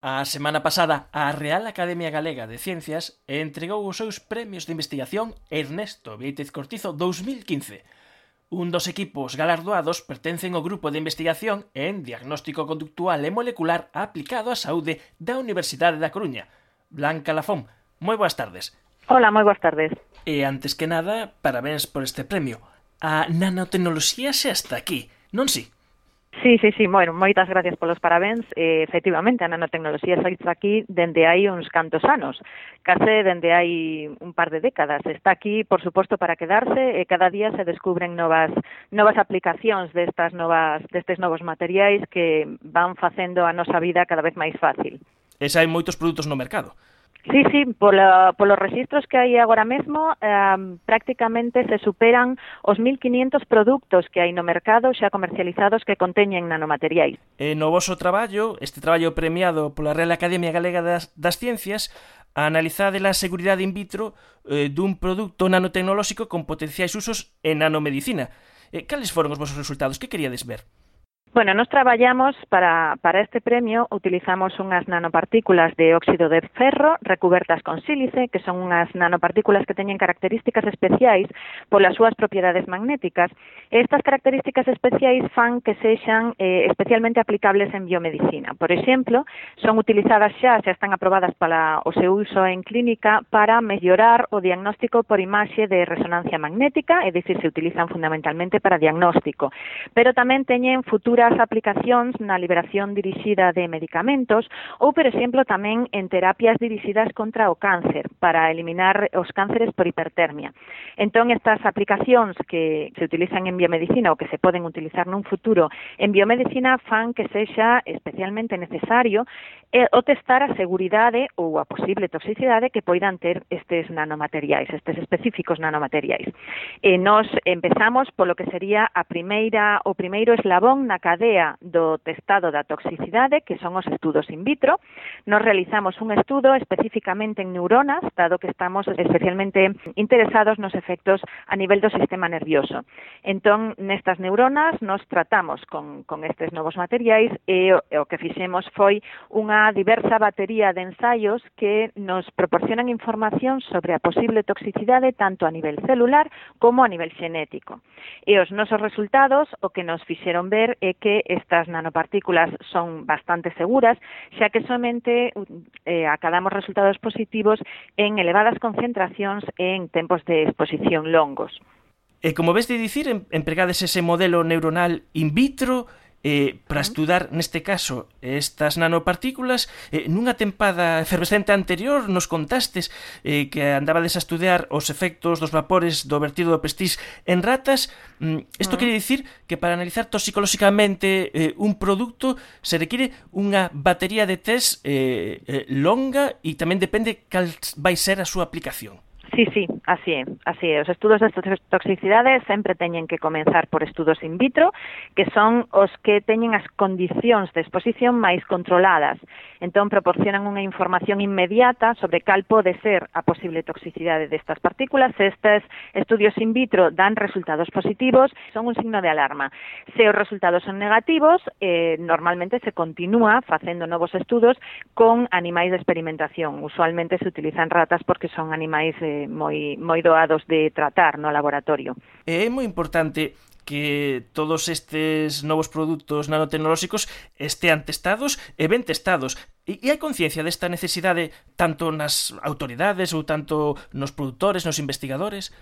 A semana pasada, a Real Academia Galega de Ciencias entregou os seus premios de investigación Ernesto Beitez Cortizo 2015. Un dos equipos galardoados pertencen ao grupo de investigación en diagnóstico conductual e molecular aplicado á saúde da Universidade da Coruña. Blanca Lafón, moi boas tardes. Hola, moi boas tardes. E antes que nada, parabéns por este premio. A nanotecnoloxía xa está aquí, non si? Sí? Sí, sí, sí, bueno, moitas gracias polos parabéns. Eh, efectivamente, a nanotecnoloxía xa está aquí dende hai uns cantos anos, case dende hai un par de décadas. Está aquí, por suposto, para quedarse e cada día se descubren novas novas aplicacións destas novas destes novos materiais que van facendo a nosa vida cada vez máis fácil. Esa hai moitos produtos no mercado. Sí, sí, polo, polos registros que hai agora mesmo, eh, prácticamente se superan os 1.500 produtos que hai no mercado xa comercializados que conteñen nanomateriais. E no voso traballo, este traballo premiado pola Real Academia Galega das, das Ciencias, analizade a seguridade in vitro eh, dun produto nanotecnolóxico con potenciais usos en nanomedicina. Eh, cales foron os vosos resultados? Que queríades ver? Bueno, nos traballamos para, para este premio utilizamos unhas nanopartículas de óxido de ferro recubertas con sílice, que son unhas nanopartículas que teñen características especiais polas súas propiedades magnéticas. Estas características especiais fan que sexan eh, especialmente aplicables en biomedicina. Por exemplo, son utilizadas xa, xa están aprobadas para o seu uso en clínica para mellorar o diagnóstico por imaxe de resonancia magnética, é dicir, se utilizan fundamentalmente para diagnóstico, pero tamén teñen futuro futuras aplicacións na liberación dirixida de medicamentos ou, por exemplo, tamén en terapias dirixidas contra o cáncer para eliminar os cánceres por hipertermia. Entón, estas aplicacións que se utilizan en biomedicina ou que se poden utilizar nun futuro en biomedicina fan que sexa especialmente necesario eh, o testar a seguridade ou a posible toxicidade que poidan ter estes nanomateriais, estes específicos nanomateriais. E nos empezamos polo que sería a primeira o primeiro eslabón na cadea do testado da toxicidade, que son os estudos in vitro. Nos realizamos un estudo especificamente en neuronas, dado que estamos especialmente interesados nos efectos a nivel do sistema nervioso. Entón, nestas neuronas nos tratamos con, con estes novos materiais e o, o que fixemos foi unha diversa batería de ensaios que nos proporcionan información sobre a posible toxicidade tanto a nivel celular como a nivel xenético. E os nosos resultados o que nos fixeron ver é que estas nanopartículas son bastante seguras, xa que somente eh, acadamos resultados positivos en elevadas concentracións en tempos de exposición longos. E como ves de dicir, empregades ese modelo neuronal in vitro eh, para estudar, neste caso, estas nanopartículas. Eh, nunha tempada efervescente anterior nos contastes eh, que andabades a estudiar os efectos dos vapores do vertido do pestís en ratas. Mm, isto mm. quere dicir que para analizar toxicolóxicamente eh, un produto se require unha batería de test eh, eh, longa e tamén depende cal vai ser a súa aplicación. Sí, sí, así é, así é. Os estudos de toxicidade sempre teñen que comenzar por estudos in vitro, que son os que teñen as condicións de exposición máis controladas. Entón, proporcionan unha información inmediata sobre cal pode ser a posible toxicidade destas partículas. Estes estudios in vitro dan resultados positivos, son un signo de alarma. Se os resultados son negativos, eh, normalmente se continúa facendo novos estudos con animais de experimentación. Usualmente se utilizan ratas porque son animais eh, moi, moi doados de tratar no laboratorio. É moi importante que todos estes novos produtos nanotecnolóxicos estean testados e ben testados. E, e hai conciencia desta necesidade tanto nas autoridades ou tanto nos produtores, nos investigadores?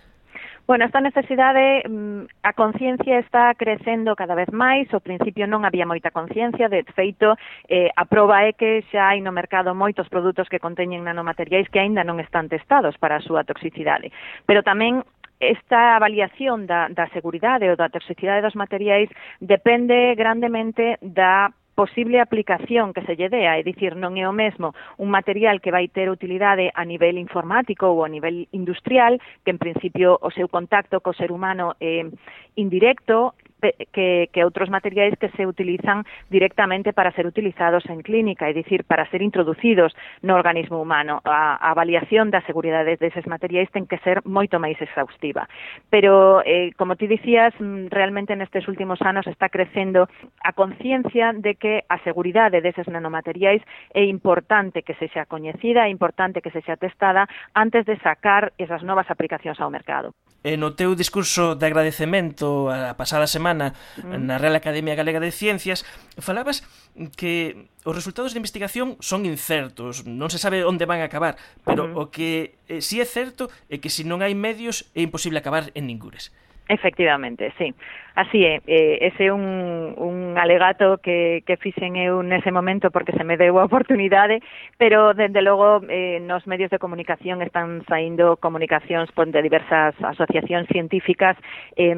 Bueno, esta necesidade, mm, a conciencia está crecendo cada vez máis, ao principio non había moita conciencia, de feito, eh, a proba é que xa hai no mercado moitos produtos que conteñen nanomateriais que aínda non están testados para a súa toxicidade. Pero tamén esta avaliación da, da seguridade ou da toxicidade dos materiais depende grandemente da posible aplicación que se lle dea, é dicir, non é o mesmo un material que vai ter utilidade a nivel informático ou a nivel industrial, que en principio o seu contacto co ser humano é indirecto, que, que outros materiais que se utilizan directamente para ser utilizados en clínica, é dicir, para ser introducidos no organismo humano. A, a avaliación da seguridade deses materiais ten que ser moito máis exhaustiva. Pero, eh, como ti dicías, mm, realmente nestes últimos anos está crecendo a conciencia de que a seguridade deses nanomateriais é importante que se xa coñecida, é importante que se xa testada antes de sacar esas novas aplicacións ao mercado. E no teu discurso de agradecemento a pasada semana semana mm. na Real Academia Galega de Ciencias, falabas que os resultados de investigación son incertos, non se sabe onde van a acabar, pero uh -huh. o que eh, si é certo é que se non hai medios é imposible acabar en ningures. Efectivamente, sí. Así é, eh, ese é un, un alegato que, que fixen eu nese momento porque se me deu a oportunidade, pero dende logo eh, nos medios de comunicación están saindo comunicacións de diversas asociacións científicas eh,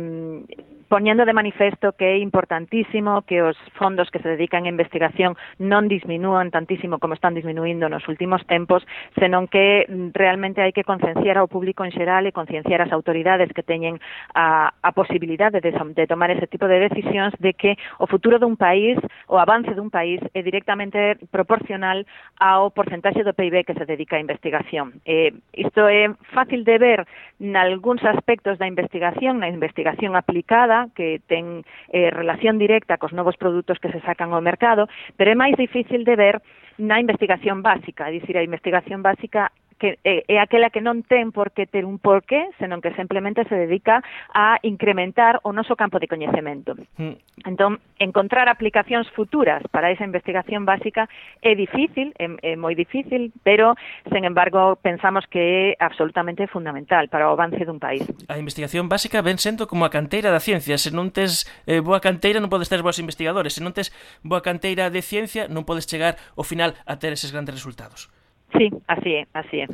poñendo de manifesto que é importantísimo que os fondos que se dedican a investigación non disminúan tantísimo como están disminuindo nos últimos tempos, senón que realmente hai que concienciar ao público en xeral e concienciar as autoridades que teñen a, a posibilidade de, de tomar ese tipo de decisións de que o futuro dun país, o avance dun país é directamente proporcional ao porcentaxe do PIB que se dedica a investigación. Eh, isto é fácil de ver nalgúns aspectos da investigación, na investigación aplicada, que ten eh, relación directa cos novos produtos que se sacan ao mercado, pero é máis difícil de ver na investigación básica, é dicir, a investigación básica que eh, eh, é, é aquela que non ten por que ter un porqué, senón que simplemente se dedica a incrementar o noso campo de coñecemento. Mm. Entón, encontrar aplicacións futuras para esa investigación básica é difícil, é, é moi difícil, pero, sen embargo, pensamos que é absolutamente fundamental para o avance dun país. A investigación básica ven sendo como a canteira da ciencia. Se non tes eh, boa canteira, non podes ter boas investigadores. Se non tes boa canteira de ciencia, non podes chegar ao final a ter eses grandes resultados. Sí, así é, así é.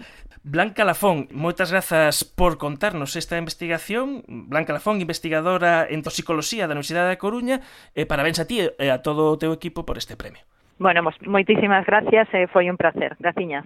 Blanca Lafón, moitas grazas por contarnos esta investigación. Blanca Lafón, investigadora en toxicoloxía da Universidade da Coruña, e parabéns a ti e a todo o teu equipo por este premio. Bueno, moitísimas gracias, eh, foi un placer. Graciñas.